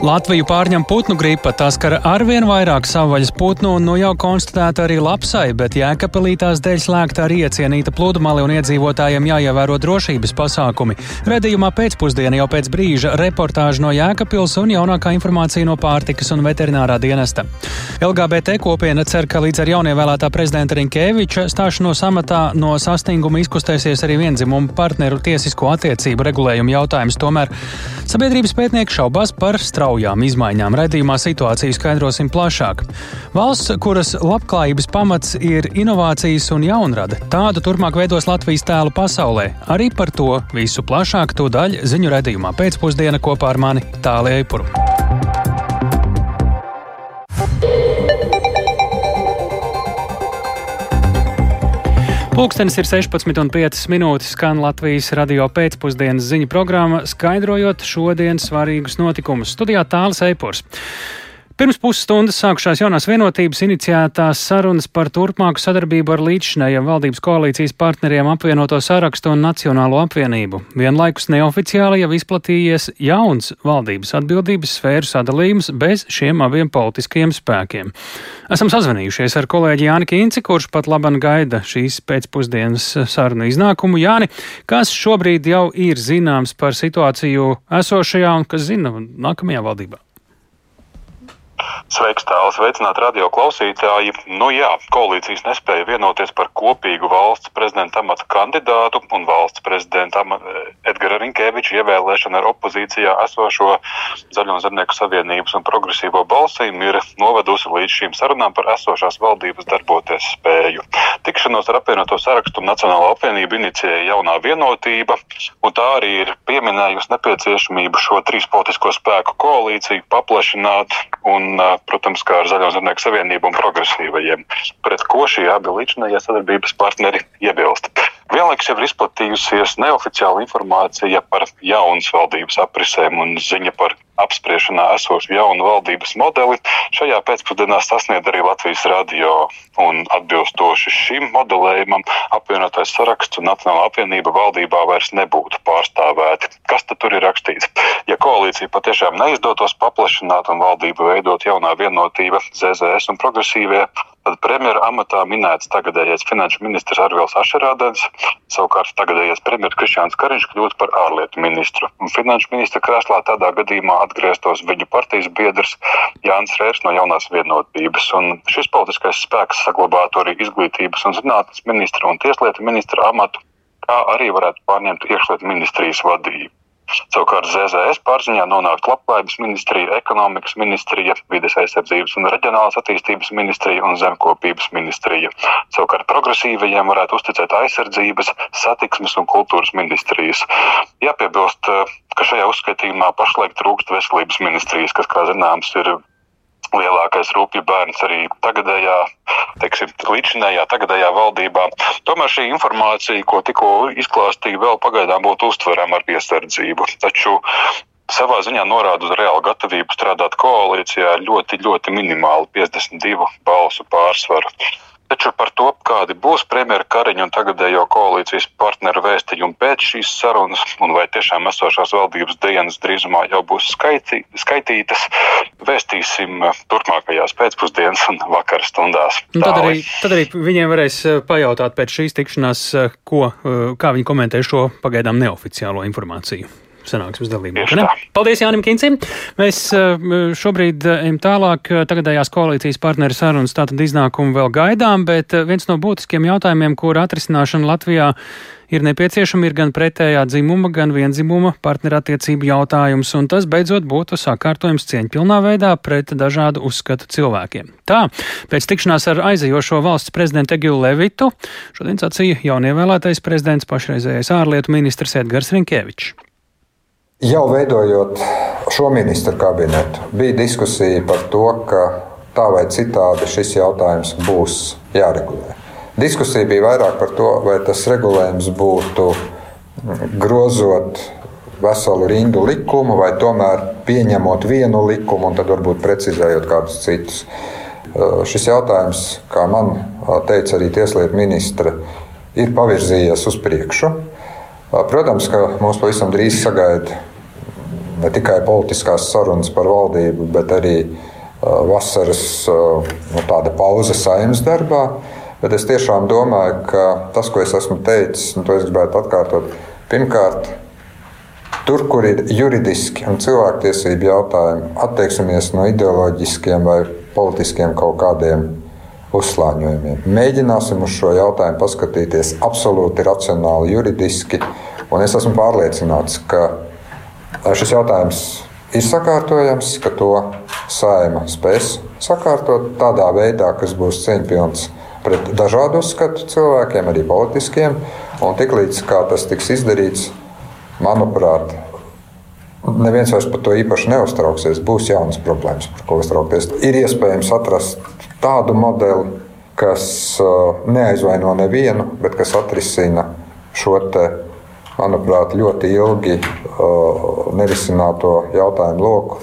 Latviju pārņem putnu gripa, tas skar arvien vairāk savvaļas putnu un nu jau konstatēta arī lapsai, bet jēkapelītās dēļ slēgta arī iecienīta pludmale un iedzīvotājiem jāievēro drošības pasākumi. Redījumā pēcpusdienā jau pēc brīža reportāža no Jēkapils un jaunākā informācija no pārtikas un veterinārā dienesta. LGBT kopiena cer, ka līdz ar jaunievēlētā prezidenta Rinkēviča stāšanos amatā no sastinguma izkustēsies arī vienzimumu partneru tiesisko attiecību regulējumu jautājums. Tomēr sabiedrības pētnieki šaubās par strauju straujām izmaiņām. Radījumā situāciju skaidrosim plašāk. Valsts, kuras labklājības pamats ir inovācijas un jaunrada, tādu turpmāk veidos Latvijas tēlu pasaulē. Arī par to visu plašāk to daļu ziņu radījumā pēcpusdiena kopā ar mani Tāliju Eipuru. Pūkstens ir 16,5 minūtes, skan Latvijas radio pēcpusdienas ziņu programma, skaidrojot šodienas svarīgus notikumus. Studijā tālāk Eipors. Pirms pusstundas sākušās jaunās vienotības iniciētās sarunas par turpmāku sadarbību ar līdzšinējiem valdības koalīcijas partneriem apvienoto sarakstu un Nacionālo apvienību. Vienlaikus neoficiāli jau izplatījies jauns valdības atbildības sfēru sadalījums bez šiem abiem politiskajiem spēkiem. Esam sazvanījušies ar kolēģi Jāni Kīnci, kurš pat laban gaida šīs pēcpusdienas sarunu iznākumu. Jāni, kas šobrīd jau ir zināms par situāciju esošajā un kas zina nākamajā valdībā? Sveiks, tālāk, sveicināt radio klausītāji. Nu jā, koalīcijas nespēja vienoties par kopīgu valsts prezidenta amata kandidātu un valsts prezidenta Edgara Rinkēviča ievēlēšanu ar opozīcijā esošo Zaļo un Zemnieku savienības un progresīvo balsīm ir novedusi līdz šīm sarunām par esošās valdības darboties spēju. Tikšanos ar apvienoto sarakstu Nacionālo apvienību inicijēja jaunā vienotība, un tā arī ir pieminējusi nepieciešamību šo trīs politisko spēku koalīciju paplašināt un protams, kā ar Zaļo zemnieku savienību un progresīvajiem, pret ko šie abi līdzinājie sadarbības partneri iebilst. Vienlaikus ir izplatījusies neoficiāla informācija par jaunas valdības aprisēm un ziņa par apspriešanā esošu jaunu valdības modeli. Šajā pēcpusdienā sasniedz arī Latvijas radio un atbilstoši šim modelējumam apvienotais saraksts un Nacionāla apvienība valdībā vairs nebūtu pārstāvēti. Kas tad tur ir rakstīts? Ja koalīcija patiešām neizdotos paplašināt un valdību veidot jaunā vienotība, ZZS un progresīvie, Tad premjera amatā minēts tagadējais finanšu ministrs Arvils Ašerādens, savukārt tagadējais premjeras Krišjāns Kariņš kļūst par ārlietu ministru. Un finanšu ministra krēslā tādā gadījumā atgrieztos viņu partijas biedrs Jānis Rērs no jaunās vienotības. Un šis politiskais spēks saglabātu arī izglītības un zinātnes ministra un tieslietu ministra amatu, kā arī varētu pārņemt iekšlietu ministrijas vadību. Savukārt ZZS pārziņā nonākt Labklājības ministrija, ekonomikas ministrija, vides aizsardzības un reģionālās attīstības ministrija un zemkopības ministrija. Savukārt progresīvajiem varētu uzticēt aizsardzības, satiksmes un kultūras ministrijas. Jāpiebilst, ka šajā uzskaitījumā pašlaik trūkst veselības ministrijas, kas, kā zināms, ir lielākais rūpju bērns arī tagadējā, teiksim, līdzinējā tagadējā valdībā. Tomēr šī informācija, ko tikko izklāstīju, vēl pagaidām būtu uztverama ar piesardzību. Taču savā ziņā norāda uz reālu gatavību strādāt koalīcijā ļoti, ļoti minimāli 52 balsu pārsvaru. Taču par to, kādi būs premjera Kariņa un tagadējo koalīcijas partneru vēstījumi pēc šīs sarunas, un vai tiešām esošās valdības dienas drīzumā jau būs skaitī, skaitītas, vēstīsim turpmākajās pēcpusdienas un vakara stundās. Un tad, arī, tad arī viņiem varēs eh, pajautāt pēc šīs tikšanās, eh, ko, eh, kā viņi komentē šo pagaidām neoficiālo informāciju sanāksmes dalībnieku. Paldies Jānim Kincim. Mēs eh, šobrīd eh, ejam tālāk. Tagadējās koalīcijas partneru sarunas tātad iznākumu vēl gaidām, bet eh, viens no būtiskiem jautājumiem, kur atrisināšana Latvijā ir nepieciešama, ir gan pretējā dzimuma, gan vienzimuma partnerattiecību jautājums, un tas beidzot būtu sakārtojums cieņpilnā veidā pret dažādu uzskatu cilvēkiem. Tā, pēc tikšanās ar aizejošo valsts prezidentu Egilu Levitu, šodien sacīja jaunievēlētais prezidents pašreizējais ārlietu ministrs Edgars Rinkēvičs. Jau veidojot šo ministru kabinetu, bija diskusija par to, ka tā vai citādi šis jautājums būs jāregulē. Diskusija bija vairāk par to, vai tas regulējums būtu grozot veselu rindu likumu, vai tomēr pieņemot vienu likumu un tad varbūt precizējot kādus citus. Šis jautājums, kā man teica arī Tieslietu ministra, ir pavirzījies uz priekšu. Protams, ka mūs pavisam drīz sagaida ne tikai politiskās sarunas par valdību, bet arī vasaras nu, pauze saimnes darbā. Bet es tiešām domāju, ka tas, ko es esmu teicis, un to es gribētu atkārtot, pirmkārt, tur, kur ir juridiski un cilvēktiesību jautājumi, atteiksimies no ideoloģiskiem vai politiskiem kaut kādiem uzslāņojumiem. Mēģināsim uz šo jautājumu paskatīties absolūti racionāli, juridiski. Un es esmu pārliecināts, ka šis jautājums ir sakārtojams, ka to saima spēs sakārtot tādā veidā, kas būs cieņpilns pret dažādu uzskatu cilvēkiem, arī politiskiem. Un tiklīdz tas tiks izdarīts, manuprāt, neviens vairs par to īpaši neuztrauksies. Būs jaunas problēmas, par ko uztraukties. Ir iespējams atrast tādu modeli, kas uh, neaizvaino nevienu, bet kas atrisina šo te, manuprāt, ļoti ilgi nerisināto jautājumu loku,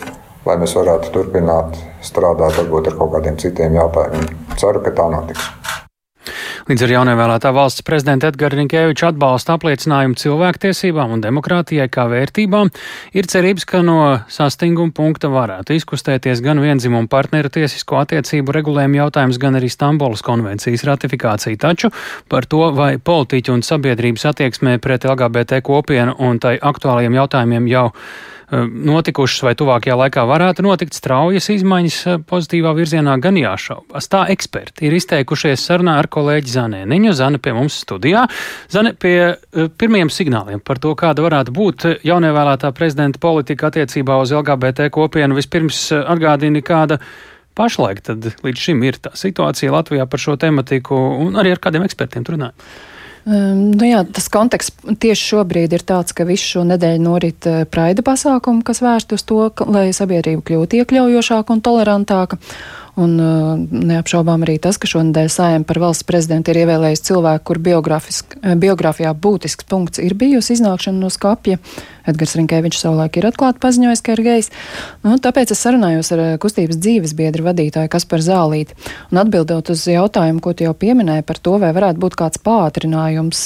lai mēs varētu turpināt strādāt varbūt ar kaut kādiem citiem jautājumiem. Ceru, ka tā notiks. Līdz ar jaunievēlētā valsts prezidenta Edgara Rinkēviča atbalsta apliecinājumu cilvēktiesībām un demokrātijai kā vērtībām, ir cerības, ka no sastinguma punkta varētu izkustēties gan vienzimumu partneru tiesisko attiecību regulējumu jautājums, gan arī Stambulas konvencijas ratifikācija. Taču par to, vai politiķu un sabiedrības attieksmē pret LGBT kopienu un tai aktuālajiem jautājumiem jau notikušas vai tuvākajā laikā varētu notikt straujas izmaiņas eh, pozitīvā virzienā, gan jāšaubas. Tā eksperti ir izteikušies sarunā ar kolēģi Zanēniņu. Zane pie mums studijā. Zane pie eh, pirmiem signāliem par to, kāda varētu būt jaunievēlētā prezidenta politika attiecībā uz LGBT kopienu. Vispirms atgādini, kāda pašlaik tad līdz šim ir tā situācija Latvijā par šo tematiku un arī ar kādiem ekspertiem tur runājam. Um, nu jā, tas konteksts tieši šobrīd ir tāds, ka visu šo nedēļu norit uh, praida pasākumu, kas vērst uz to, ka, lai sabiedrība kļūtu iekļaujošāka un tolerantāka. Un uh, neapšaubām arī tas, ka šonadēļ sājiem par valsts prezidentu ir ievēlējis cilvēku, kur uh, biogrāfijā būtisks punkts ir bijusi iznākšana no skapja. Edgars Rinkēvičs savulaik ir atklāti paziņojis, ka ir gejs. Nu, tāpēc es sarunājos ar uh, kustības dzīves biedru vadītāju Kasparu Zālīti. Un atbildot uz jautājumu, ko tu jau pieminēji par to, vai varētu būt kāds pātrinājums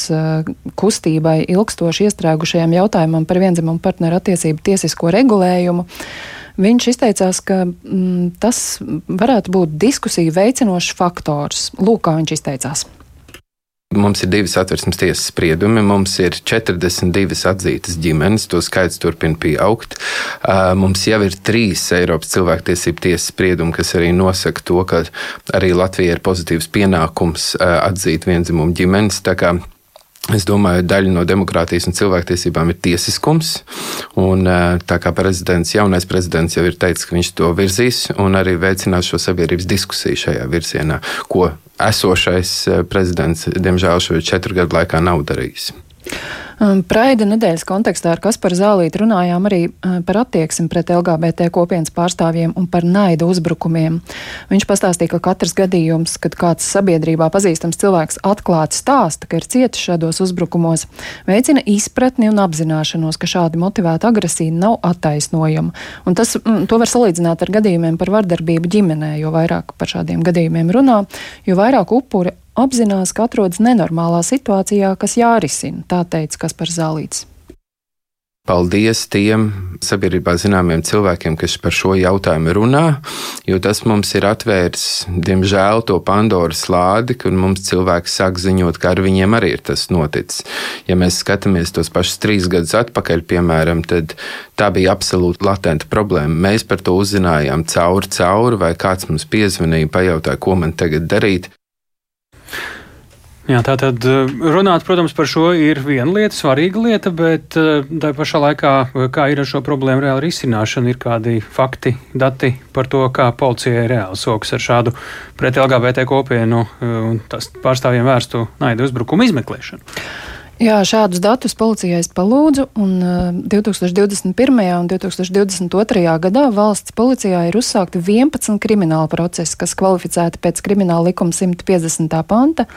kustībai ilgstoši iestrēgušajam jautājumam par vienzimumu partneru attiecību tiesisko regulējumu. Viņš izteicās, ka mm, tas varētu būt diskusiju veicinošs faktors. Lūk, kā viņš izteicās. Mums ir divi satversmes tiesas spriedumi, mums ir 42 atzītas ģimenes, to skaits turpina pieaugt. Mums jau ir trīs Eiropas cilvēktiesību tiesas spriedumi, kas arī nosaka to, ka arī Latvija ir pozitīvs pienākums atzīt vienzimumu ģimenes. Es domāju, daļa no demokrātijas un cilvēktiesībām ir tiesiskums. Un, tā kā prezidents, jaunais prezidents jau ir teicis, ka viņš to virzīs un arī veicinās šo sabiedrības diskusiju šajā virzienā, ko esošais prezidents, diemžēl, šo četru gadu laikā nav darījis. Um, Praida nedēļas kontekstā ar Kasparu Zālīti runājām arī uh, par attieksmi pret LGBT kopienas pārstāvjiem un par naida uzbrukumiem. Viņš pastāstīja, ka katrs gadījums, kad kāds sabiedrībā pazīstams cilvēks atklāti stāsta, ka ir cietis šādos uzbrukumos, veicina izpratni un apzināšanos, ka šādi motivēta agresija nav attaisnojama. Un tas, mm, to var salīdzināt ar gadījumiem par vardarbību ģimenē, jo vairāk par šādiem gadījumiem runā, jo vairāk upuri apzinās, ka atrodas nenormālā situācijā, kas jārisina, tā teica Kaspars Zālīts. Paldies tiem sabiedrībā zināmiem cilvēkiem, kas par šo jautājumu runā, jo tas mums ir atvērs, diemžēl, to Pandoras lādi, kur mums cilvēki sāk ziņot, ka ar viņiem arī ir tas noticis. Ja mēs skatāmies tos pašus trīs gadus atpakaļ, piemēram, tad tā bija absolūti latenta problēma. Mēs par to uzzinājām cauri, cauri, vai kāds mums piezvanīja, pajautāja, ko man tagad darīt. Jā, tā tad eh, runāt, protams, par šo ir viena lieta, svarīga lieta, bet eh, tā pašā laikā, eh, kā ir ar šo problēmu reāli risināšana, ir kādi fakti, dati par to, kā policija reāli soks ar šādu pret LGBT kopienu un tās pārstāvjiem vērstu naidu uzbrukumu izmeklēšanu. Jā, šādus datus policijai palūdzu, un 2021. un 2022. gadā valsts policijā ir uzsākti 11 krimināla procesi, kas kvalificēti pēc krimināla likuma 150. panta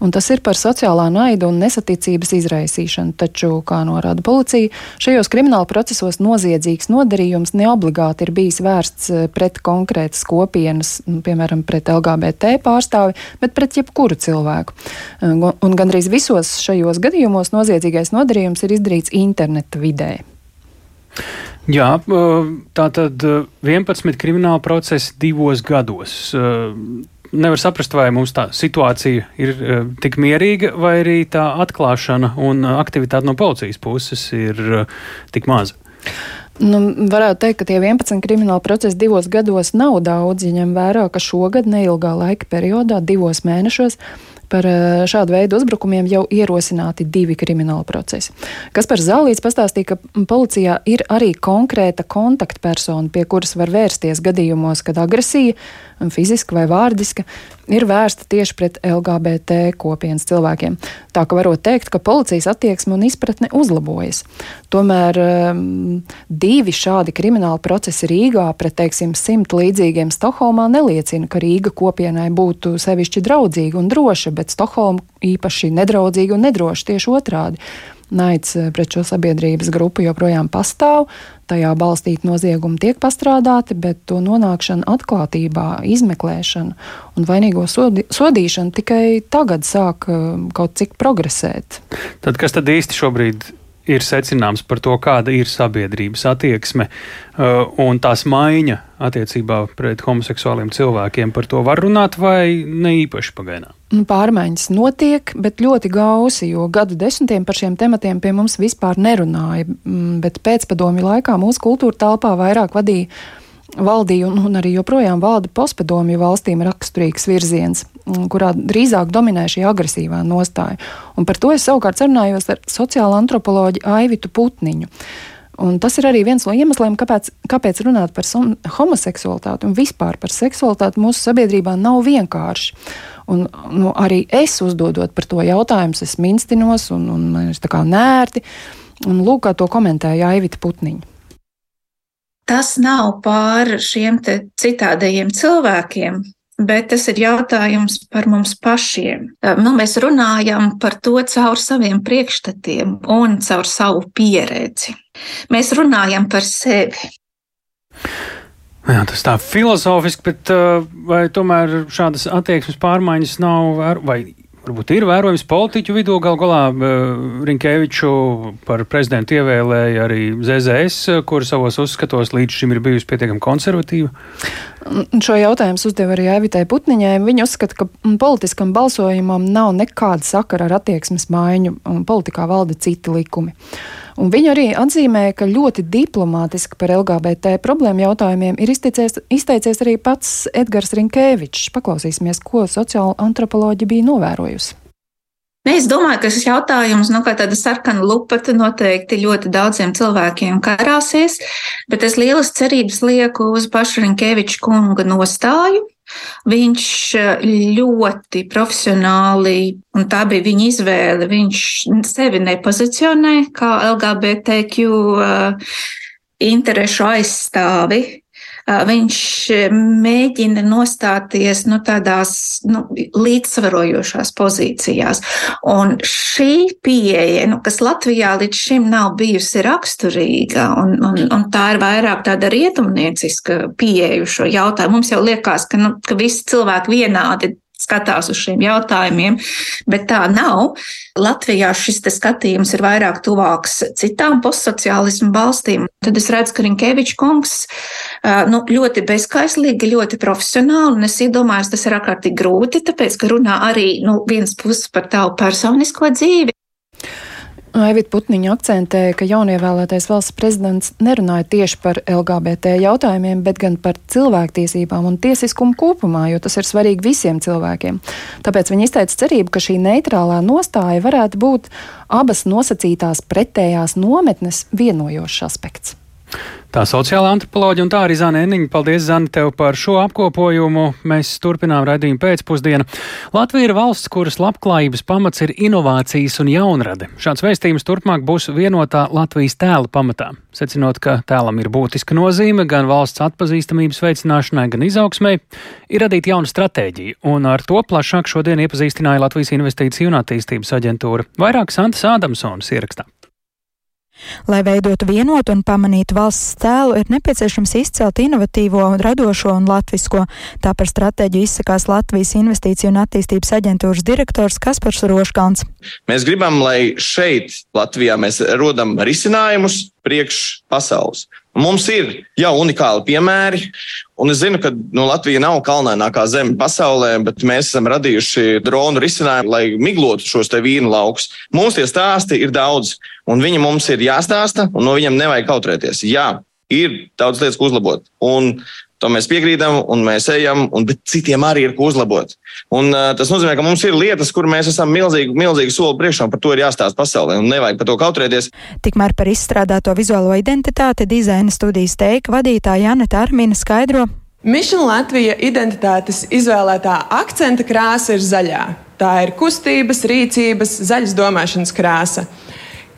un tas ir par sociālā naida un nesaticības izraisīšanu. Taču, kā norāda policija, šajos krimināla procesos noziedzīgs nodarījums neobligāti ir bijis vērsts eh, pret konkrētas kopienas, piemēram, pret LGBT pārstāvi, bet pret jebkuru cilvēku. Eh, un gandrīz visos šajos gadījumos noziedzīgais nodarījums ir izdarīts interneta vidē. Jā, tā tad 11 krimināla procesi divos gados. Nevar saprast, vai mums tā situācija ir tik mierīga, vai arī tā atklāšana un aktivitāte no policijas puses ir tik maza. Nu, varētu teikt, ka tie 11 krimināla procesi divos gados nav daudz, ja ņem vērā, ka šogad neilgā laika periodā, divos mēnešos, Par šādu veidu uzbrukumiem jau ierosināti divi krimināli procesi. Kas par Zālīts pastāstīja, ka policijā ir arī konkrēta kontaktpersona, pie kuras var vērsties gadījumos, kad agresija, fiziska vai vārdiska, ir vērsta tieši pret LGBT kopienas cilvēkiem. Tā ka varot teikt, ka policijas attieksme un izpratne uzlabojas. Tomēr um, divi šādi krimināli procesi Rīgā pret, teiksim, simt līdzīgiem Stokholmā neliecina, ka Rīga kopienai būtu sevišķi draudzīga un droša, bet Stokholma īpaši nedraudzīga un nedroša tieši otrādi. Naids eh, pret šo sabiedrības grupu joprojām pastāv, tajā balstīti noziegumi tiek pastrādāti, bet to nonākšana atklātībā, izmeklēšana un vainīgo sodi, sodīšana tikai tagad sāk uh, kaut cik progresēt. Tad kas tad īsti šobrīd ir secināms par to, kāda ir sabiedrības attieksme uh, un tās maiņa attiecībā pret homoseksuāliem cilvēkiem. Par to var runāt vai ne īpaši pagaidām? Nu, pārmaiņas notiek, bet ļoti gausi, jo gadu desmitiem par šiem tematiem pie mums vispār nerunāja. Mm, bet pēcpadomju laikā mūsu kultūra telpā vairāk vadīja valdīja un, un arī joprojām valda postpadomju valstīm raksturīgs virziens, mm, kurā drīzāk dominē šī agresīvā nostāja. Un par to es savukārt sarunājos ar sociālo antropoloģu Aivitu Putniņu. Un tas ir arī viens no iemesliem, kāpēc, kāpēc runāt par homoseksualitāti un vispār par seksualitāti mūsu sabiedrībā nav vienkārši. Un, nu, arī es uzdodot par to jautājumu, es minstinos un, un man ir tā kā nērti. Un lūk, kā to komentēja Aivita Putniņa tas nav pār šiem citādajiem cilvēkiem, bet tas ir jautājums par mums pašiem. Nu, mēs runājam par to caur saviem priekšstatiem un caur savu pieredzi. Mēs runājam par sevi. Jā, tas tā filozofiski, bet vai tomēr šādas attieksmes pārmaiņas nav, vai varbūt ir vērojams politiķu vidū. Gal galā uh, Rinkēviču par prezidentu ievēlēja arī ZZS, kur savos uzskatos līdz šim ir bijusi pietiekami konservatīva. Šo jautājumu uzdeva arī Evitai Putniņai. Viņa uzskata, ka politiskam balsojumam nav nekāda sakara ar attieksmes maiņu, un politikā valda citi likumi. Un viņa arī atzīmē, ka ļoti diplomātiski par LGBT problēmu jautājumiem ir izteicies, izteicies arī pats Edgars Rinkēvičs. Paklausīsimies, ko sociāla antropoloģija bija novērojusi. Es domāju, ka šis jautājums, nu, kā tāda sarkana lupata, noteikti ļoti daudziem cilvēkiem karāsies, bet es lielas cerības lieku uz pašu Rinkēviča kunga nostāju, Viņš eh, ļoti profesionāli, un tā bija viņa izvēle, viņš sevi nepozicionē kā LGBTQ eh, interešu aizstāvi. Viņš mēģina nostāties nu, tādās nu, līdzsvarojošās pozīcijās. Un šī pieeja, nu, kas Latvijā līdz šim nav bijusi raksturīga, un, un, un tā ir vairāk tāda rietumnieciska pieeja šo jautājumu. Mums jau liekas, ka, nu, ka visi cilvēki vienādi skatās uz šiem jautājumiem, bet tā nav. Latvijā šis skatījums ir vairāk tuvāks citām postsociālismu valstīm. Tad es redzu, ka Rinkevičs kungs nu, ļoti bezskaislīgi, ļoti profesionāli, un es iedomājos, tas ir ārkārtīgi grūti, tāpēc, ka runā arī nu, viens puses par tavu personisko dzīvi. Aivita Putniņa akcentēja, ka jaunievēlētais valsts prezidents nerunāja tieši par LGBT jautājumiem, bet gan par cilvēktiesībām un tiesiskumu kopumā, jo tas ir svarīgi visiem cilvēkiem. Tāpēc viņa izteica cerību, ka šī neitrālā nostāja varētu būt abas nosacītās pretējās nometnes vienojošs aspekts. Tā sociālā antropoloģija un tā arī Zana Eniņa. Paldies, Zana, tev par šo apkopojumu. Mēs turpinām raidījumu pēcpusdienu. Latvija ir valsts, kuras labklājības pamats ir inovācijas un jaunrade. Šāds vēstījums turpmāk būs vienotā Latvijas tēla pamatā. Secinot, ka tēlam ir būtiska nozīme gan valsts atpazīstamības veicināšanai, gan izaugsmai, ir radīta jauna stratēģija, un ar to plašāk šodien iepazīstināja Latvijas Investīciju un attīstības aģentūra. Vairāk Santas Ādamsons ierakstā. Lai veidotu vienotu un pamanītu valsts tēlu, ir nepieciešams izcelt inovatīvo, radošo un latvisko. Tā par stratēģiju izsakās Latvijas Investīciju un attīstības aģentūras direktors Kaspars Roškans. Mēs gribam, lai šeit, Latvijā, mēs rodam risinājumus, priekš pasaules. Mums ir jau unikāli piemēri, un es zinu, ka nu, Latvija nav kalnainākā zeme pasaulē, bet mēs esam radījuši dronu risinājumu, lai miglotu šos te vīnu laukus. Mums tie stāsti ir daudz, un viņi mums ir jāstāsta, un no viņiem nevajag kautrēties. Jā, ir daudz lietas, ko uzlabot. Un To mēs piekrītam, un mēs ejam, un citiem arī ir ko uzlabot. Un, uh, tas nozīmē, ka mums ir lietas, kur mēs esam milzīgi, milzīgi soli priekšā, un par to ir jāstāsta pasaulē, un nevajag par to kautrēties. Tikmēr par izstrādāto vizuālo identitāti dizaina studijas teika vadītāja Janeta Armina skaidro. Mission Latvija identitātes izvēlētā akcenta krāsa ir zaļā. Tā ir kustības, rīcības, zaļas domāšanas krāsa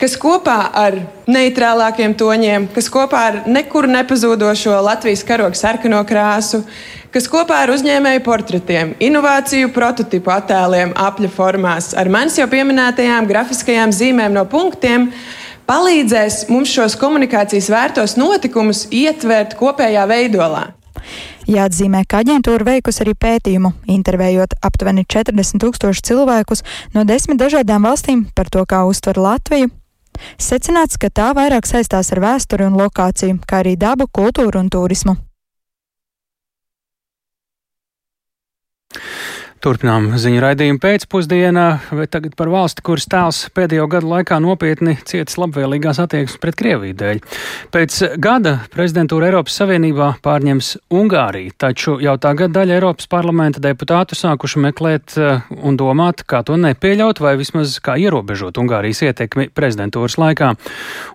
kas kopā ar neitrālākiem toņiem, kas kopā ar nekur nepazūdošo Latvijas karogu sarkano krāsu, kas kopā ar uzņēmēju portretiem, inovāciju prototipu attēliem apļa formās, ar manis jau pieminētajām grafiskajām zīmēm no punktiem, palīdzēs mums šos komunikācijas vērtos notikumus ietvert kopējā veidolā. Jāatzīmē, ka aģentūra veikusi arī pētījumu, intervējot aptuveni 40 tūkstošu cilvēkus no desmit dažādām valstīm par to, kā uztver Latviju, Secināts, ka tā vairāk saistās ar vēsturi un lokāciju, kā arī dabu, kultūru un turismu. Turpinām ziņu raidījumu pēcpusdienā, bet tagad par valsti, kuras tēls pēdējo gadu laikā nopietni cietis labvēlīgās attieksmes pret Krieviju dēļ. Pēc gada prezidentūra Eiropas Savienībā pārņems Ungāriju, taču jau tagad daļa Eiropas parlamenta deputātu sākuši meklēt eh, un domāt, kā to nepieļaut vai vismaz kā ierobežot Ungārijas ietekmi prezidentūras laikā.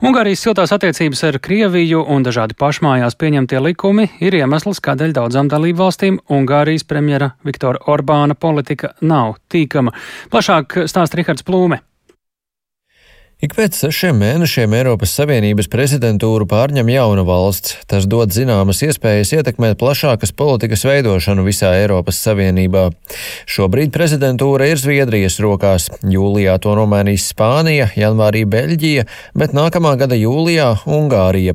Ungārijas siltās attiecības ar Krieviju un dažādi pašmājās pieņemtie likumi ir iemesls, kādēļ daudzām dalību valstīm Ungārijas premjera Viktora Orbāna politika nav tīkama. Plašāk stāsta Rihards Plūme. Ik pēc sešiem mēnešiem Eiropas Savienības prezidentūru pārņem jauna valsts. Tas dod zināmas iespējas ietekmēt plašākas politikas veidošanu visā Eiropas Savienībā. Šobrīd prezidentūra ir Zviedrijas rokās. Jūlijā to nomainīs Spānija, janvārī Beļģija, bet nākamā gada jūlijā Ungārija.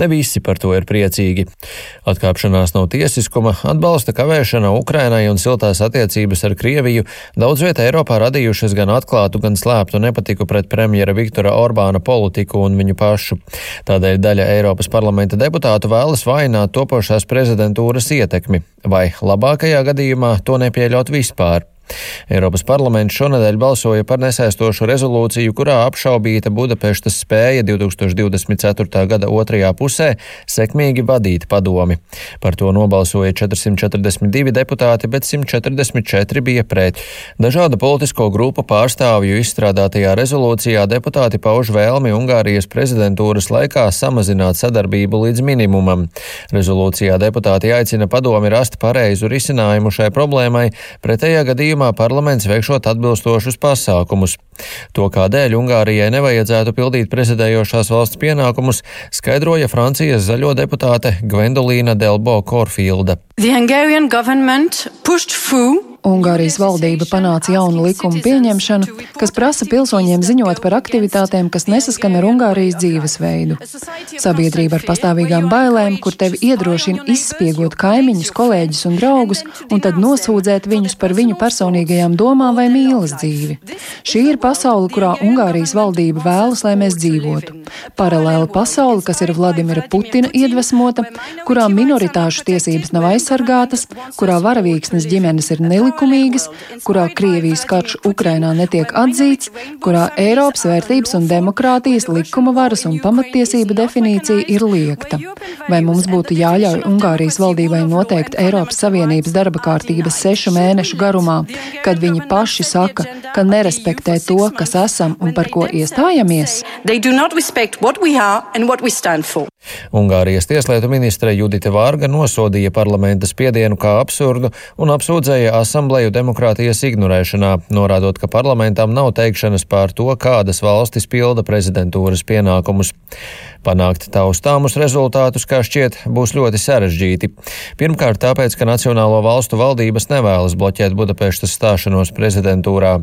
Ne visi par to ir priecīgi. Atkāpšanās no tiesiskuma, atbalsta kavēšana Ukrainai un siltās attiecības ar Krieviju daudz vietā Eiropā radījušas gan atklātu, gan slēptu nepatiku pret premjera Viktora Orbāna politiku un viņu pašu. Tādēļ daļa Eiropas parlamenta deputātu vēlas vainot topošās prezidentūras ietekmi, vai labākajā gadījumā to nepieļaut vispār. Eiropas parlaments šonadēļ balsoja par nesaistošu rezolūciju, kurā apšaubīta Budapeštas spēja 2024. gada otrajā pusē sekmīgi vadīt padomi. Par to nobalsoja 442 deputāti, bet 144 bija pret. Dažādu politisko grupu pārstāvju izstrādātajā rezolūcijā deputāti pauž vēlmi Ungārijas prezidentūras laikā samazināt sadarbību līdz minimumam. Rezolūcijā deputāti aicina padomi rast pareizu risinājumu šai problēmai, pretējā gadījumā gadījumā parlaments veikšot atbilstošus pasākumus. To, kādēļ Ungārijai nevajadzētu pildīt prezidējošās valsts pienākumus, skaidroja Francijas zaļo deputāte Gwendolīna Delbo Korfilda. Ungārijas valdība panāca jaunu likumu pieņemšanu, kas prasa pilsoņiem ziņot par aktivitātēm, kas nesaskan ar Ungārijas dzīvesveidu. Sabiedrība ar pastāvīgām bailēm, kur tevi iedrošina izspiegot kaimiņus, kolēģus un draugus, un tad nosūdzēt viņus par viņu personīgajām domām vai mīlas dzīvi. Šī ir pasaule, kurā Ungārijas valdība vēlas, lai mēs dzīvotu. Paralēla pasaule, kas ir Vladimira Putina iedvesmota, kurā minoritāšu tiesības nav aizsargātas, kurā varavīksnes ģimenes ir nelikumīgas nelikumīgas, kurā Krievijas karš Ukrainā netiek atzīts, kurā Eiropas vērtības un demokrātijas likuma varas un pamatiesība definīcija ir liekta. Vai mums būtu jāļauj Ungārijas valdībai noteikt Eiropas Savienības darba kārtības sešu mēnešu garumā, kad viņi paši saka, ka nerespektē to, kas esam un par ko iestājamies? Ungārijas tieslietu ministre Judita Vārga nosodīja parlamenta spiedienu kā absurdu un apsūdzēja asambleju demokrātijas ignorēšanā, norādot, ka parlamentam nav teikšanas pār to, kādas valstis pilda prezidentūras pienākumus. Panākt taustāmus rezultātus, kā šķiet, būs ļoti sarežģīti. Pirmkārt, tāpēc, ka Nacionālo valstu valdības nevēlas bloķēt Budapeštas stāšanos prezidentūrā.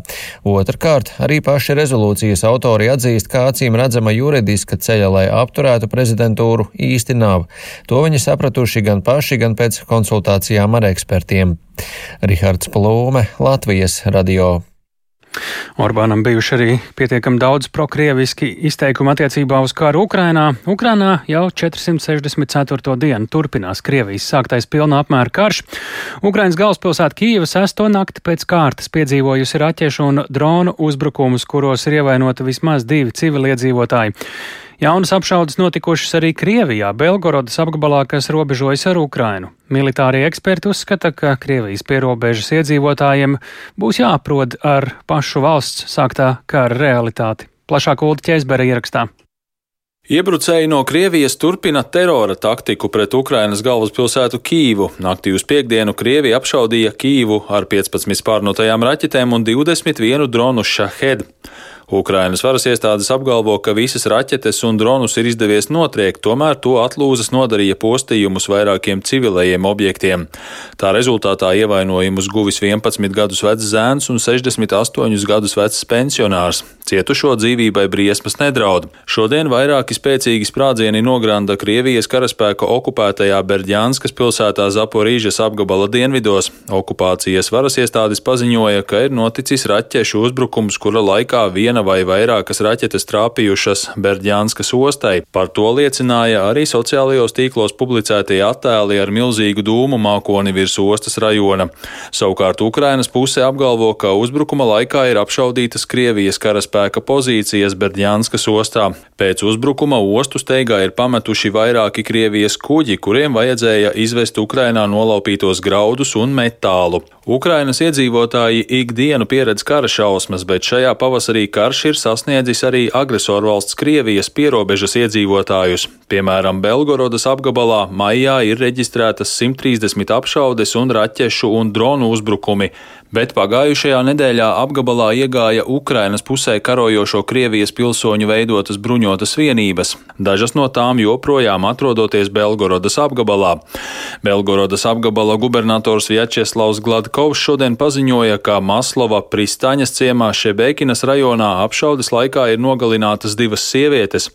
Otrkārt, arī paši rezolūcijas autori atzīst, ka acīm redzama juridiska ceļa, lai apturētu prezidentūru īsti nav. To viņi sapratuši gan paši, gan pēc konsultācijām ar ekspertiem. Rihards Plūme, Latvijas radio. Orbānam bijuši arī pietiekami daudz prokrieviski izteikumi attiecībā uz karu Ukrainā. Ukrainā jau 464. dienu turpinās Krievijas sāktais pilna apmēra karš. Ukrainas galvaspilsēta Kīva sesto nakti pēc kārtas piedzīvojusi raķešu un dronu uzbrukumus, kuros ir ievainoti vismaz divi civiliedzīvotāji. Jaunas apšaudas notikušas arī Krievijā, Belgorodas apgabalā, kas robežojas ar Ukrainu. Militārie eksperti uzskata, ka Krievijas pierobežas iedzīvotājiem būs jāaprod ar pašu valsts sāktā kara realitāti. Plašāk Ulda Ķēzbera ierakstā. Iebrucēji no Krievijas turpina terora taktiku pret Ukrainas galvaspilsētu Kīvu. Naktī uz piekdienu Krievija apšaudīja Kīvu ar 15 spārnotajām raķetēm un 21 dronu šahed. Ukrainas varas iestādes apgalvo, ka visas raķetes un dronus ir izdevies notriekt, tomēr to atlūzas nodarīja postījumus vairākiem civilējiem objektiem. Tā rezultātā ievainojumus guvis 11 gadus vecs zēns un 68 gadus vecs pensionārs. Cietušo dzīvībai briesmas nedraud. Šodien vairāki spēcīgi sprādzieni nogranda Krievijas karaspēka okupētajā Berģānskas pilsētā Zaporīžas apgabala dienvidos. Okupācijas varas iestādes paziņoja, ka ir noticis raķešu uzbrukums, kura laikā viena viena vai vairākas raķetes trāpījušas Berģānskas ostai. Par to liecināja arī sociālajos tīklos publicētie attēli ar milzīgu dūmu mākoni virs ostas rajona. Savukārt Ukrainas puse apgalvo, ka uzbrukuma laikā ir apšaudītas Krievijas karaspēka pozīcijas Berģānskas ostā. Pēc uzbrukuma ostu steigā ir pametuši vairāki Krievijas kuģi, kuriem vajadzēja izvest Ukrainā nolaupītos graudus un metālu. Ukrainas iedzīvotāji ikdienu pieredz kara šausmas, bet šajā pavasarī karš ir sasniedzis arī agresorvalsts Krievijas pierobežas iedzīvotājus. Piemēram, Belgorodas apgabalā maijā ir reģistrētas 130 apšaudes un raķešu un dronu uzbrukumi, bet pagājušajā nedēļā apgabalā iegāja Ukrainas pusē karojošo Krievijas pilsoņu veidotas bruņotas vienības. Dažas no tām joprojām atrodoties Belgorodas apgabalā. Belgorodas apgabala gubernators Vjačeslavs Gladkovs šodien paziņoja, ka Maslova Pristaņas ciemā Šebekinas rajonā apšaudes laikā ir nogalinātas divas sievietes.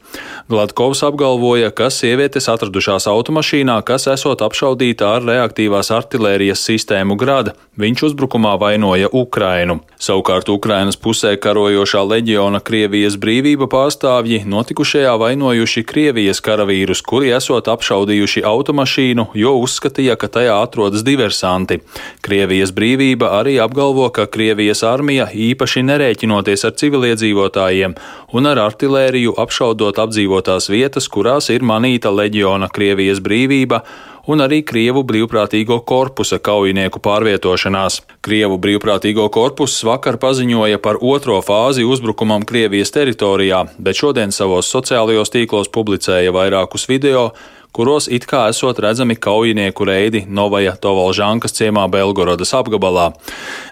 Gladkovs apgalvoja, ka sievietes atradušās automašīnā, kas esot apšaudīta ar reaktīvās artilērijas sistēmu grada. Viņš uzbrukumā vainoja Ukrainu. Savukārt Ukrainas pusē karojošā leģiona Krievijas brīvība pārstāvji notikušajā vainojuši Krievijas karavīrus, kuri esot apšaudījuši automašīnu, jo uzskatīja, ka tajā atrodas diversanti. Krievijas brīvība arī apgalvo, ka Krievijas armija īpaši nerēķinoties ar civiliedzīvotājiem un ar artilēriju apšaudot apdzīvotās vietas, kurās ir manīta leģiona Krievijas brīvība un arī Krievu brīvprātīgo korpusa kaujinieku pārvietošanās. Krievu brīvprātīgo korpus vakar paziņoja par otro fāzi uzbrukumam Krievijas teritorijā, bet šodien savos sociālajos tīklos publicēja vairākus video, kuros it kā esot redzami kaujinieku reidi Novaja Tovalžankas ciemā Belgorodas apgabalā.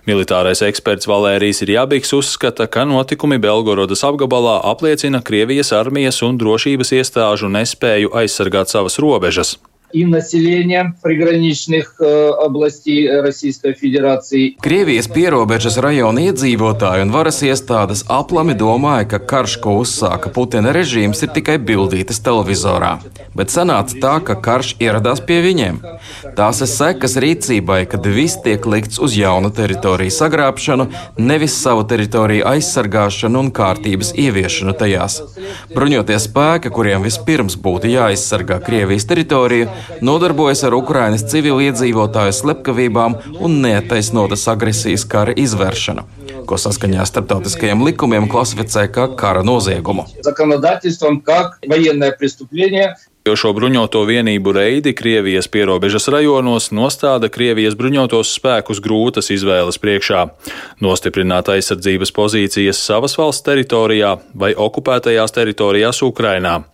Militārais eksperts Valērijas Irjābīgs uzskata, ka notikumi Belgorodas apgabalā apliecina Krievijas armijas un drošības iestāžu nespēju aizsargāt savas robežas и население приграничных э, областей Российской Federācija. Krievijas pierobežas rajona iedzīvotāji un varas iestādes aplami domāja, ka karš, ko uzsāka Putina režīms, ir tikai bildītas televizorā. Bet sanāca tā, ka karš ieradās pie viņiem. Tās ir sekas rīcībai, kad viss tiek likts uz jaunu teritoriju sagrābšanu, nevis savu teritoriju aizsargāšanu un kārtības ieviešanu tajās. Bruņoties spēki, kuriem vispirms būtu jāaizsargā Krievijas teritorija, nodarbojas ar Ukrainas civiliedzīvotāju slepkavībām un neattaisnotas agresijas kara izvēršanu, ko saskaņā ar starptautiskajiem likumiem klasificē kā kara noziegumu. Jo šo bruņoto vienību reidi Krievijas pierobežas rajonos nostāda Krievijas bruņotos spēkus grūtas izvēles priekšā - nostiprināt aizsardzības pozīcijas savas valsts teritorijā vai okupētajās teritorijās Ukrainā.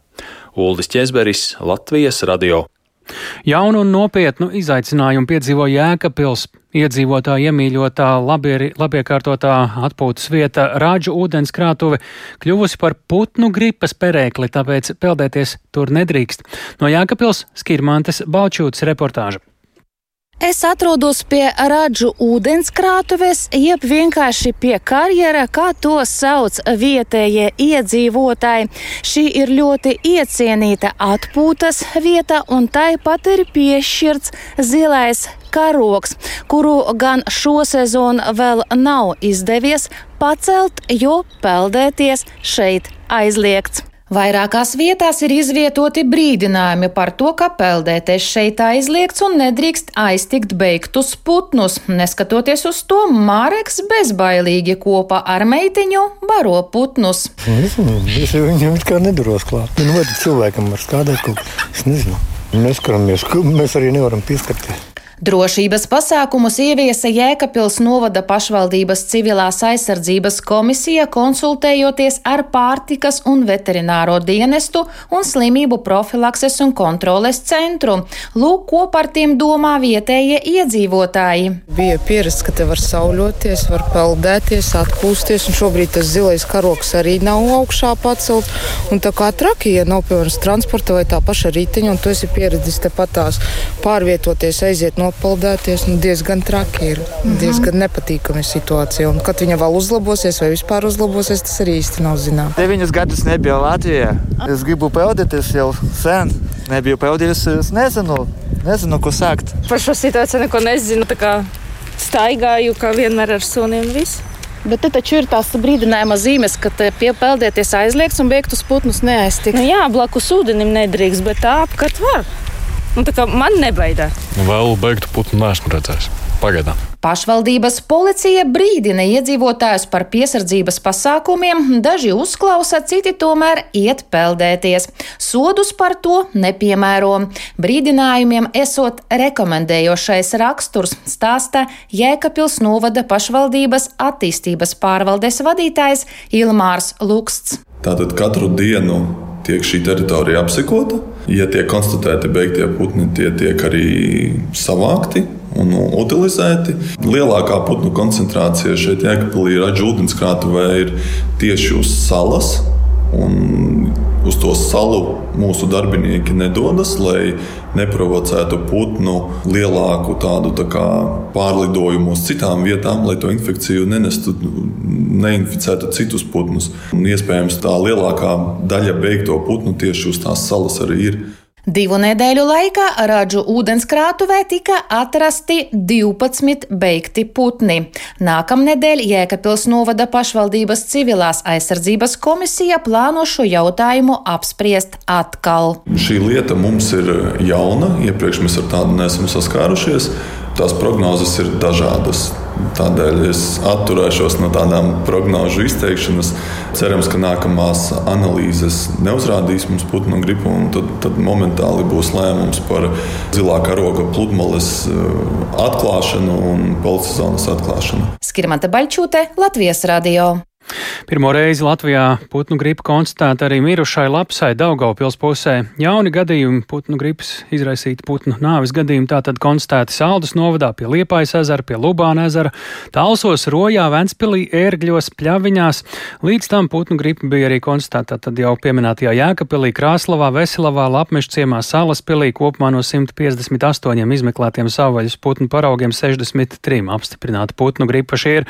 Uldis Česberis, Latvijas radio. Jaunu un nopietnu izaicinājumu piedzīvo Jēkabpils. Iedzīvotāji iemīļotā, labi, labiekārtotā atpūtas vieta Rāģu ūdenskrātuve kļuvusi par putnu gripas perēkli, tāpēc peldēties tur nedrīkst. No Jēkabpils Skirmantes Balčūtas reportāža. Es atrodos pie radžu ūdenskrātuves, jeb vienkārši pie karjera, kā to sauc vietējie iedzīvotāji. Šī ir ļoti iecienīta atpūtas vieta, un tai pat ir piešķirts zilais karoks, kuru gan šo sezonu vēl nav izdevies pacelt, jo peldēties šeit aizliegts. Vairākās vietās ir izvietoti brīdinājumi par to, ka peldēties šeit aizliegts un nedrīkst aiztikt beigtus putnus. Neskatoties uz to, Māreks bezbailīgi kopā ar meitiņu baro putnus. Nezinu, es viņam kā nedaros klāt. Nu, vai cilvēkam var skādēt kaut ko? Es nezinu. Neskaramies, mēs arī nevaram pieskarties. Drošības pasākumus ieviesa Jēkabpils novada pašvaldības civilās aizsardzības komisija, konsultējoties ar pārtikas un veterināro dienestu un slimību profilakses un kontroles centru. Lūk, ko par tiem domā vietējie iedzīvotāji. Bija pierasts, ka te var sauļoties, var peldēties, atpūsties, un šobrīd tas zilais karoks arī nav augšā pacelt. Un tā kā traki, ja nav piemēram transporta vai tā paša riteņa, un tu esi pieredzis tepat tās pārvietoties, aiziet no nopeldēties. Nu, diezgan traki ir. Mhm. Diezgan nepatīkami situācija. Un, kad viņa vēl uzlabosies vai vispār uzlabosies, tas arī īsti nav zināms. Deviņus gadus nebija Latvijā. Es gribu peldēties jau sen. Nebiju peldējis, es nezinu, nezinu, ko sākt. Par šo situāciju neko nezinu. Staigāju kā vienmēr ar suniem. Visu. Bet te taču ir tās brīdinājuma zīmes, ka piepeldēties aizliegts un beigtus putnus neaiztikt. Nu jā, blakus ūdenim nedrīkst, bet tā apkārt var. Nu, man nebaidās. Nu, vēl beigtu putnu neesmu redzējis. Pagaidām. Pašvaldības policija brīdina iedzīvotājus par piesardzības pasākumiem, daži uzklausa, citi tomēr iet peldēties. Sodus par to nepiemēro. Brīdinājumiem esot rekomendējošais raksturs, stāsta Jēkabils novada pašvaldības attīstības pārvaldes vadītājs Ilmārs Luksts. Tātad katru dienu tiek šī teritorija apsekota. Ja tiek konstatēti beigtie putni, tie tiek arī savākti un utilizēti. Lielākā putnu koncentrācija šeit Jēkabīlī ražu ūdenskrātuvē ir tieši uz salas. Un uz to salu mūsu darbinieki nedodas, lai neprovocētu putnu lielāku tādu tā kā, pārlidojumu uz citām vietām, lai to infekciju nenestu, neinficētu citus putnus. Un iespējams, tā lielākā daļa beigto putnu tieši uz tās salas arī ir. Divu nedēļu laikā Rāģu ūdenskrātuvē tika atrasti 12 beigti putni. Nākamnedēļ Jēkabpils novada pašvaldības civilās aizsardzības komisija plāno šo jautājumu apspriest atkal. Šī lieta mums ir jauna, iepriekš mēs ar tādu neesam saskārušies. Tās prognozes ir dažādas. Tādēļ es atturēšos no tādām prognožu izteikšanas. Cerams, ka nākamās analīzes neuzrādīs mums putnu gripu, un tad, tad momentāli būs lēmums par zilā karoga pludmales eh, atklāšanu un polizonas atklāšanu. Skirmanta Baļķūte, Latvijas radio. Pirmo reizi Latvijā putnu gripa konstatēta arī mirušai lapsai Daugaupils pusē. Jauni gadījumi putnu gripas izraisīti putnu nāvis gadījumi tātad konstatēti Saldus novadā pie Liepājas ezera, pie Lubāna ezera, Talsos, Rojā, Ventspilī, Ērgļos, Pļaviņās. Līdz tam putnu gripa bija arī konstatēta tad jau pieminētajā Jēkapilī, Krāslavā, Veselavā, Lapmešu ciemā, Salaspilī kopumā no 158 izmeklētiem savvaļas putnu paraugiem 63 apstiprināta putnu gripa. Šie ir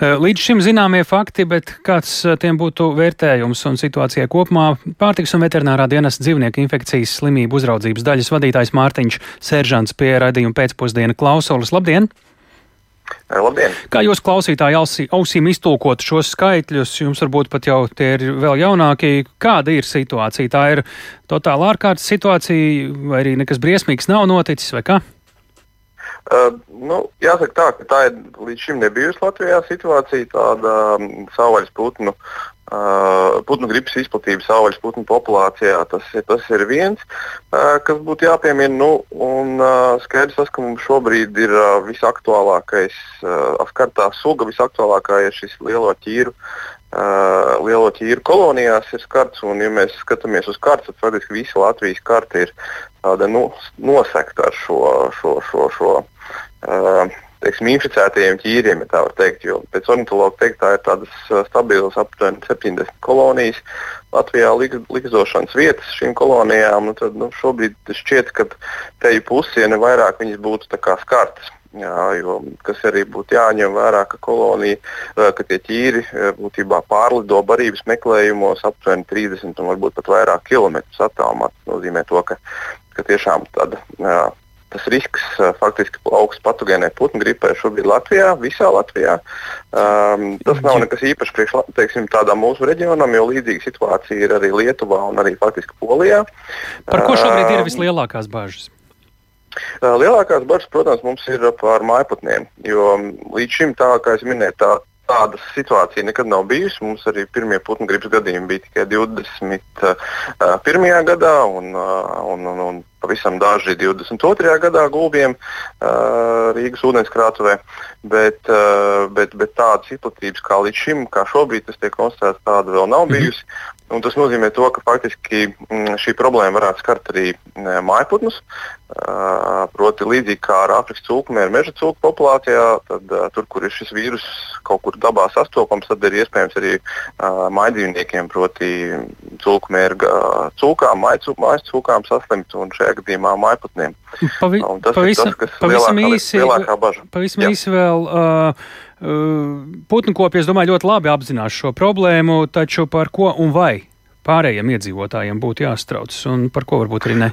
līdz šim zināmie fakti, bet bet kāds eh, tiem būtu vērtējums un situācijai kopumā? Pārtiks un veterinārā dienas dzīvnieku infekcijas slimību uzraudzības daļas vadītājs Mārtiņš Seržants pie raidījuma pēcpusdiena klausulas. Labdien! Labdien! Kā jūs klausītāji ausī, ausīm iztulkot šos skaitļus, jums varbūt pat jau tie ir vēl jaunākie, kāda ir situācija? Tā ir totāla ārkārtas situācija, vai arī nekas briesmīgs nav noticis, vai kā? Uh, nu, jāsaka tā, ka tā ir līdz šim nebijusi Latvijā situācija. Tāda um, savvaļas putnu, uh, putnu gripas izplatība savvaļas putnu populācijā. Tas, tas ir viens, uh, kas būtu jāpiemina. Nu, un, uh, skaidrs, tas, ka mums šobrīd ir uh, visaktuālākais, uh, skartā suga, visaktuālākā ir šis lielo ķīru. Uh, lielo ķīru kolonijās ir skarts, un, ja mēs skatāmies uz kartes, tad faktiski visa Latvijas karte ir tāda nu, nosekta ar šo, šo, šo, šo uh, teiksim, inficētajiem ķīriem, ja tā var teikt. Jo pēc ornitologa teikt, tā ir tādas stabilas aptuveni 70 kolonijas. Latvijā likstošanas vietas šīm kolonijām, nu tad nu, šobrīd šķiet, ka teju pusi, ja ne vairāk, viņas būtu skartas. Jā, jo, kas arī būtu jāņem vērā, ka kolonija, ka tie ķīri būtībā pārlido barības meklējumos aptuveni 30 un varbūt pat vairāk kilometrus attālumā. Tas nozīmē to, ka, ka tiešām tāda jā, tas risks faktiski augsts patogēnai putnu gripai šobrīd Latvijā, visā Latvijā. Um, tas nav nekas īpašs priekš teiksim, tādām mūsu reģionam, jo līdzīga situācija ir arī Lietuvā un arī faktiski Polijā. Par ko šobrīd ir vislielākās bažas? Lielākās bažas, protams, mums ir par mājputniem, jo līdz šim, tā kā es minēju, tā tāda situācija nekad nav bijusi. Mums arī pirmie putnu gripas gadījumi bija tikai 21. gadā, un, un, un, un pavisam daži 22. gadā gulbiem Rīgas ūdenskrātuvē. Bet, bet, bet tādas izplatības kā līdz šim, kā šobrīd tas tiek konstatēts, tāda vēl nav bijusi. Un tas nozīmē, to, ka faktiski mm, šī problēma varētu skart arī mājputnus. Proti, līdzīgi kā ar Āfrikas cūkumiem, meža cūku populācijā, tad tur, kur ir šis vīrus kaut kur dabā sastopams, tad ir iespējams arī maidzīvniekiem, proti, cūkumērga cūkām, mājas cūkām saslimt un šajā gadījumā mājputniem. Pavi, tas pavisam, ir tas, kas pavisam lielākā, īsi, lielākā. Pavisam īsi vēl. Uh, Putnu kopi, es domāju, ļoti labi apzinās šo problēmu, taču par ko un vai pārējiem iedzīvotājiem būtu jāstraucas un par ko varbūt arī ne?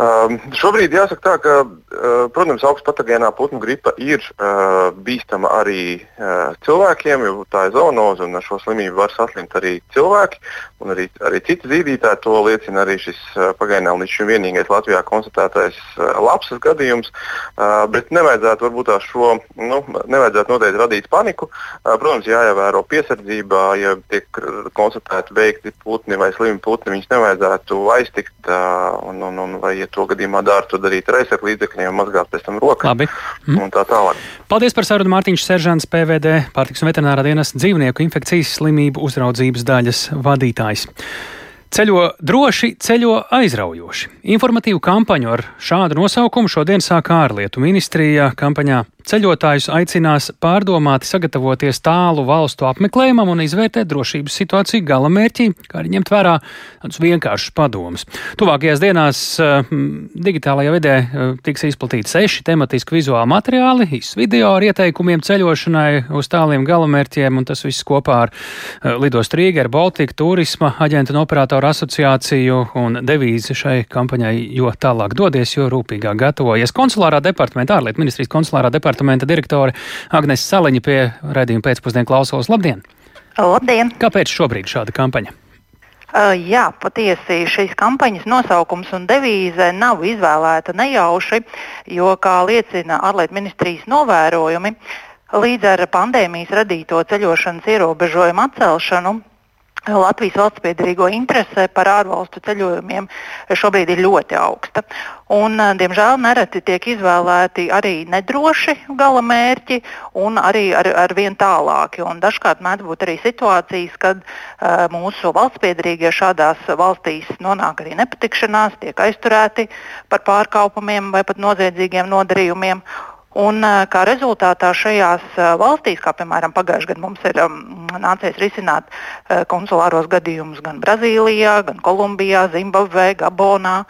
Um, šobrīd jāsaka tā, ka, uh, protams, augsts patogēnā putnu gripa ir uh, bīstama arī uh, cilvēkiem, jo tā ir zoonoze un ar šo slimību var saslimt arī cilvēki. Arī, arī citi zīdītāji to liecina arī šis uh, pagaidām līdz šim vienīgais Latvijā konstatētais uh, lapsas gadījums. Uh, bet nevajadzētu varbūt šo, nu, nevajadzētu noteikti radīt paniku. Uh, protams, jāievēro piesardzība, ja tiek konstatēti veikti putni vai slimi putni, viņus nevajadzētu aiztikt. Uh, un, un, un, vai, to gadījumā dara, to darīt ar aizsardzību līdzekļiem, mazgāt pēc tam rokas. Labi. Mm. Un tā tālāk. Paldies par sarunu Mārtiņš Seržants, PVD pārtiks un veterinārā dienas dzīvnieku infekcijas slimību uzraudzības daļas vadītājs. Ceļo droši, ceļo aizraujoši. Informatīvu kampaņu ar šādu nosaukumu šodien sāk ārlietu ministrija. Kampaņā ceļotājus aicinās pārdomāti sagatavoties tālu valstu apmeklējumam un izvērtēt drošības situāciju gala mērķī, kā arī ņemt vērā tādus vienkāršus padomus. Tuvākajās dienās uh, digitālajā vidē uh, tiks izplatīti seši tematiski vizuāli materiāli, īsts video ar ieteikumiem ceļošanai uz tāliem galamērķiem, un tas viss kopā ar uh, Lidos Rīga, Baltika, Turisma aģentu un operatoru asociāciju un devīzi šai kampaņai, jo tālāk dodies, jo rūpīgāk gatavojies. Konsulārā departamenta, ārlietu ministrijas konsulārā departamenta departamenta direktore Agnēs Saliņa pie raidījuma pēcpusdienu klausos. Labdien! Labdien! Kāpēc šobrīd šāda kampaņa? Uh, jā, patiesi šīs kampaņas nosaukums un devīze nav izvēlēta nejauši, jo, kā liecina ārlietu ministrijas novērojumi, līdz ar pandēmijas radīto ceļošanas ierobežojumu atcelšanu Latvijas valsts piedarīgo interese par ārvalstu ceļojumiem šobrīd ir ļoti augsta. Un, eh, diemžēl nereti tiek izvēlēti arī nedroši gala mērķi un arī ar, ar vien tālāki. Un dažkārt mēdz būt arī situācijas, kad uh, mūsu valsts piedarīgie šādās valstīs nonāk arī nepatikšanās, tiek aizturēti par pārkāpumiem vai pat noziedzīgiem nodarījumiem. Un, kā rezultātā šajās valstīs, kā piemēram pagājušajā gadā mums ir um, nācies risināt uh, konsulāros gadījumus gan Brazīlijā, gan Kolumbijā, Zimbabvē, Gabonā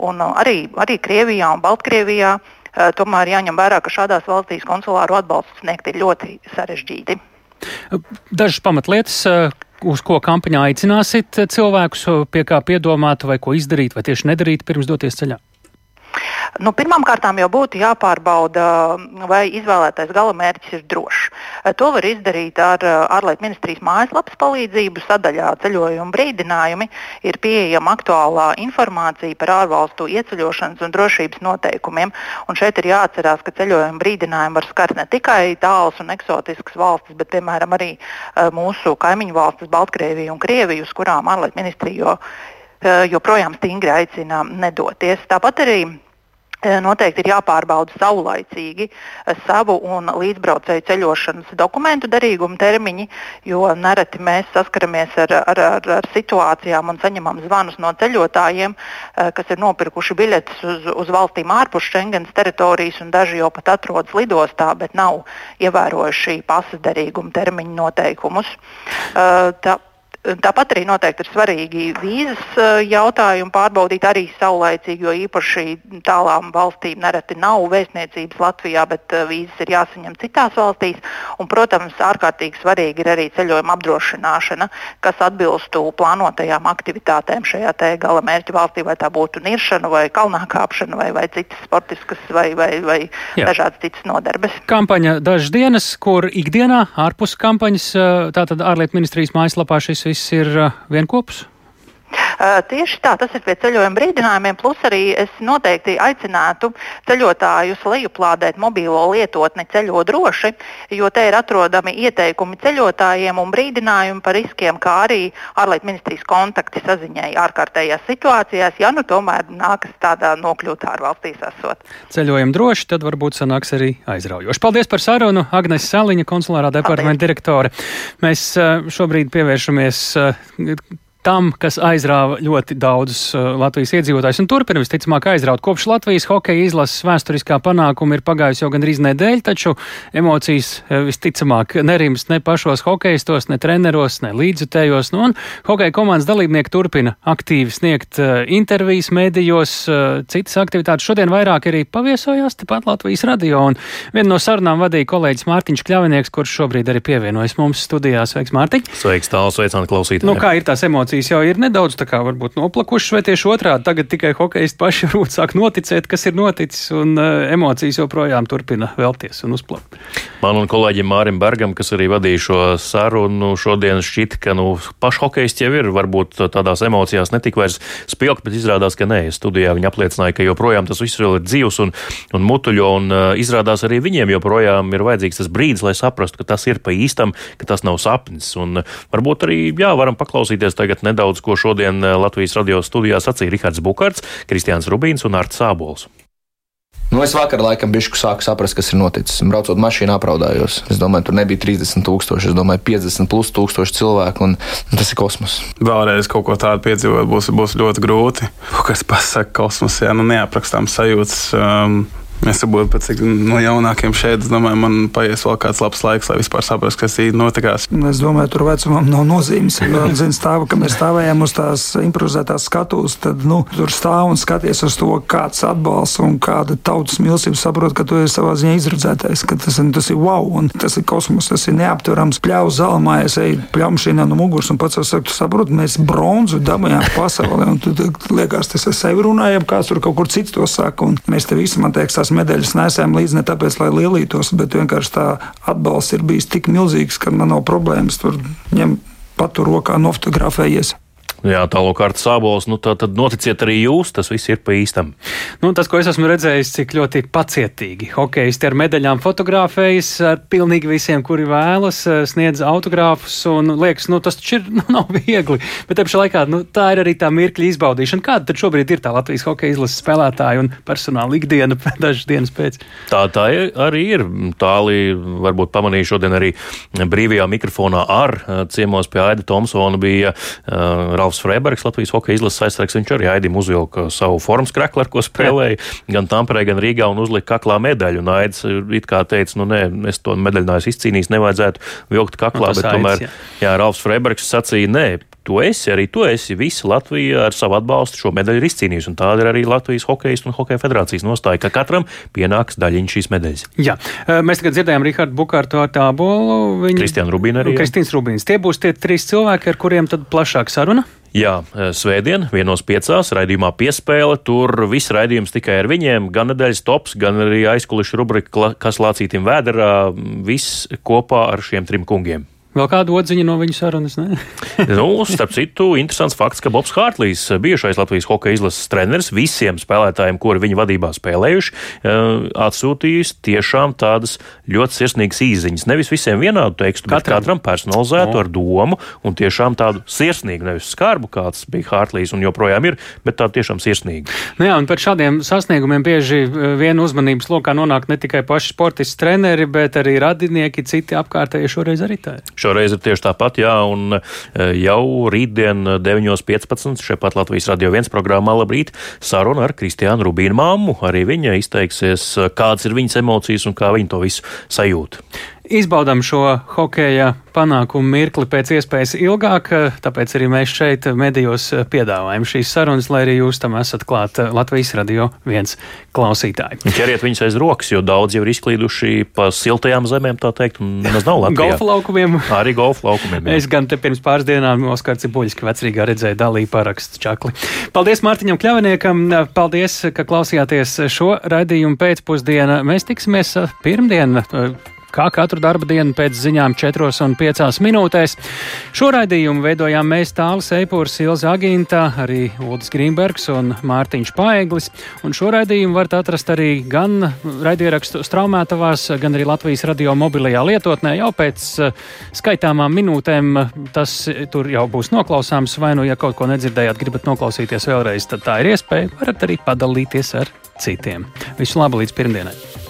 un uh, arī, arī Krievijā un Baltkrievijā, uh, tomēr jāņem vērā, ka šādās valstīs konsulāru atbalstu sniegt ir ļoti sarežģīti. Dažas pamatlietas, uz ko kampaņā aicināsit cilvēkus, pie kā piedomāt, vai ko izdarīt, vai tieši nedarīt pirms doties ceļā? Nu, Pirmkārt, jau būtu jāpārbauda, vai izvēlētais galamērķis ir drošs. To var izdarīt ar ārlietu ministrijas mājaslapas palīdzību. Sadaļā ceļojuma brīdinājumi ir pieejama aktuālā informācija par ārvalstu ieceļošanas un drošības noteikumiem. Un šeit ir jāatcerās, ka ceļojuma brīdinājumi var skart ne tikai tālas un eksotiskas valstis, bet piemēram arī mūsu kaimiņu valstis, Baltkrieviju un Krieviju, uz kurām ārlietu ministrija joprojām stingri aicina nedoties. Tāpat arī Noteikti ir jāpārbauda saulaicīgi savu un līdzbraucēju ceļošanas dokumentu derīguma termiņi, jo nereti mēs saskaramies ar, ar, ar, ar situācijām un saņemam zvanus no ceļotājiem, kas ir nopirkuši biļetes uz, uz valstīm ārpus Schengens teritorijas, un daži jau pat atrodas lidostā, bet nav ievērojuši pasas derīguma termiņu noteikumus. Tā, Tāpat arī noteikti ir svarīgi vīzas eh, jautājumu pārbaudīt arī saulaicīgi, jo īpaši tālām valstīm nereti nav vēstniecības Latvijā, bet eh, vīzas ir jāsaņem citās valstīs. Un, protams, ārkārtīgi svarīgi ir arī ceļojuma apdrošināšana, kas atbilstu plānotajām aktivitātēm šajā gala mērķa valstī, vai tā būtu niršana, vai kalnā kāpšana, vai, vai citas sportiskas, vai, vai, vai Jā. dažādas citas nodarbes. Kampaņa dažas dienas, kur ikdienā ārpus kampaņas, eh, tātad ārlietu ministrijas mājaslapā šis viss viss ir uh, vienopus? Tieši tā, tas ir pie ceļojuma brīdinājumiem. Plus arī es noteikti aicinātu ceļotājus lejuplādēt mobilo lietotni ceļo droši, jo te ir atrodami ieteikumi ceļotājiem un brīdinājumi par riskiem, kā arī ārlietu ministrijas kontakti saziņai ārkārtējās situācijās, ja nu tomēr nākas tādā nokļūt ārvalstīs esot. Ceļojam droši, tad varbūt sanāks arī aizraujoši. Paldies par sarunu, Agnes Saliņa, konsulārā departamenta direktore. Mēs šobrīd pievēršamies tam, kas aizrāva ļoti daudzus uh, Latvijas iedzīvotājus un turpina visticamāk aizraut. Kopš Latvijas hokeja izlases vēsturiskā panākuma ir pagājusi jau gandrīz nedēļa, taču emocijas uh, visticamāk nerims ne pašos hokeistos, ne treneros, ne līdzjutējos. Nu, un hokeja komandas dalībnieki turpina aktīvi sniegt uh, intervijas mēdījos, citas aktivitātes. Šodien vairāk arī paviesojās tepat Latvijas radio, un vienu no sarunām vadīja kolēģis Mārtiņš Kļavinieks, kurš šobrīd arī pievienojas mums studijā. Sveiks, Mārtiņ! Sveiks, tāls, sveicināti klausītāji! Nu, kā ir tās emocijas? Emocijas jau ir nedaudz kā, varbūt, noplakušas, vai tieši otrādi tagad tikai hokeisti paši rūt sāk noticēt, kas ir noticis, un uh, emocijas joprojām turpina vēlties un uzplakt. Man un kolēģim Mārim Bergam, kas arī vadīja šo sarunu, šodien šķiet, ka nu, paši hokeisti jau ir varbūt tādās emocijās netik vairs spilgt, bet izrādās, ka nē. Studijā viņi apliecināja, ka joprojām tas viss vēl ir dzīvs un, un mutuļo, un uh, izrādās arī viņiem joprojām ir vajadzīgs tas brīdis, lai saprastu, ka tas ir pa īstam, ka tas nav sapnis. Un uh, varbūt arī, jā, varam paklausīties tagad nedaudz, ko šodien eh, Latvijas radio studijā sacīja Rihards Bukārts, Kristiāns Rubīns un Arts Sābols. Nu, es vakar laikam bišku sāku saprast, kas ir noticis. Braucot mašīnā, apraudājos. Es domāju, tur nebija 30 tūkstoši, es domāju, 50 plus tūkstoši cilvēku, un, tas ir kosmos. Vēlreiz kaut ko tādu piedzīvot būs, būs ļoti grūti. Kas pasaka kosmosā, nu neaprakstām sajūtas. Um, Es pēc cik no jaunākiem šeit, es domāju, man paies vēl kāds labs laiks, lai vispār saprastu, kas īstenībā notikās. Es domāju, tur vecumam nav nozīmes. Zin, stāva, kad mēs stāvējām uz tās improvizētās skatuves, tad nu, tur stāv un skaties uz to, kāds atbalsts un kāda tautas mīlestība saprot, ka tu esi savā ziņā izredzētais, ka tas, tas ir wow, un tas ir kosmos, tas ir neaptverams. Pļauju zālmā, es eju pļaušīnā no muguras un pats saku, tu saproti, mēs bronzu dabūjām pasaulē, un tu, tu liekas, tas ar sevi runājam, kāds tur kaut kur cits to saka, un mēs te visi, man liekas, tās medaļas nesējām līdzi ne tāpēc, lai lielītos, bet vienkārši tā atbalsts ir bijis tik milzīgs, ka man nav problēmas tur ņemt patu rokā, nofotografējies. Jā, tālāk ar sābols, nu tā tad noticiet arī jūs, tas viss ir pa īstam. Nu, tas, ko es esmu redzējis, cik ļoti pacietīgi hokeisti ar medaļām fotografējas ar pilnīgi visiem, kuri vēlas, eh, sniedz autogrāfus un liekas, nu tas taču ir, nu, nav viegli, bet te pašā laikā, nu, tā ir arī tā mirkļa izbaudīšana. Kāda tad šobrīd ir tā Latvijas hokeja izlases spēlētāja un personāla ikdiena dažas dienas pēc? Tā, tā arī ir. Tālī varbūt pamanīju šodien arī brīvajā mikrofonā ar eh, ciemos pie Aida Tomsona bija uh, Ralfs Ralfs Freibergs, Latvijas hokeja izlases aizsargs, viņš arī Aidim uzvilka savu formas kreklu, ar ko spēlēja gan Tamperē, gan Rīgā un uzlika kaklā medaļu. Un Aidis it kā teica, nu nē, es to medaļu neesmu izcīnījis, nevajadzētu vilkt kaklā, nu, bet aids, tomēr, jā. jā, Ralfs Freibergs sacīja, nē, tu esi, arī tu esi. Visa Latvija ar savu atbalstu šo medaļu ir izcīnījusi. Tāda ir arī Latvijas hokeja un hokeja federācijas nostāja, ka katram pienāks daļiņa šīs medaļas. Jā, mēs tagad dzirdējām Rihardu Bukārtu ar tābolu. Viņu... Kristiānu Rubīnu arī. Kristīns Rubīns. Tie būs tie trīs cilvēki, ar kuriem tad plašāk saruna. Jā, svētdien, vienos piecās raidījumā piespēle. Tur viss raidījums tikai ar viņiem, gan nedēļas tops, gan arī aizkulisku rubrika, kas lācītim vēderā, viss kopā ar šiem trim kungiem. Vēl kādu odziņu no viņa sarunas? nu, starp citu, interesants fakts, ka Bobs Hārtlīs, bijušais Latvijas hokeja izlases treneris, visiem spēlētājiem, kuri viņa vadībā spēlējuši, eh, atsūtījis tiešām tādas ļoti sirsnīgas īziņas. Nevis visiem vienādu tekstu, katram. bet katram personalizētu no. ar domu un tiešām tādu sirsnīgu, nevis skarbu, kāds bija Hārtlīs un joprojām ir, bet tādu tiešām sirsnīgu. Nu jā, un par šādiem sasniegumiem bieži eh, vienu uzmanības lokā nonāk ne tikai paši sportisti treneri, bet arī radinieki, citi apkārtēji šoreiz arī tā. Šoreiz ir tieši tāpat, jā, un e, jau rītdien 9.15. šeit Latvijas radio viens programmā Labrīt saruna ar Kristiānu Rubīnu māmu. Arī viņa izteiksies, kādas ir viņas emocijas un kā viņa to visu sajūt. Izbaudām šo hokeja panākumu mirkli pēc iespējas ilgāk, tāpēc arī mēs šeit medijos piedāvājam šīs sarunas, lai arī jūs tam esat klāt Latvijas radio viens klausītāji. Ķeriet viņus aiz rokas, jo daudz jau ir izklīduši pa siltajām zemēm, tā teikt, un nemaz nav Latvijā. golfa laukumiem. Arī golfa laukumiem. Jā. Es gan te pirms pāris dienām Oskars Cibuļski vecrīgā redzēju dalīju parakstu čakli. Paldies Mārtiņam Kļaviniekam, paldies, ka klausījāties šo raidījumu pēcpusdienu. Mēs tiksimies pirmdien kā katru darba dienu pēc ziņām 4 un 5 minūtēs. Šo raidījumu veidojām mēs Tāls Eipūrs, Ilza Agīntā, arī Ulris Grīmbergs un Mārtiņš Paeglis. Un šo raidījumu varat atrast arī gan raidierakstu straumētavās, gan arī Latvijas radio mobilajā lietotnē jau pēc uh, skaitāmām minūtēm. Tas tur jau būs noklausāms, vai nu, ja kaut ko nedzirdējāt, gribat noklausīties vēlreiz, tad tā ir iespēja. Varat arī padalīties ar citiem. Visu labu līdz pirmdienai!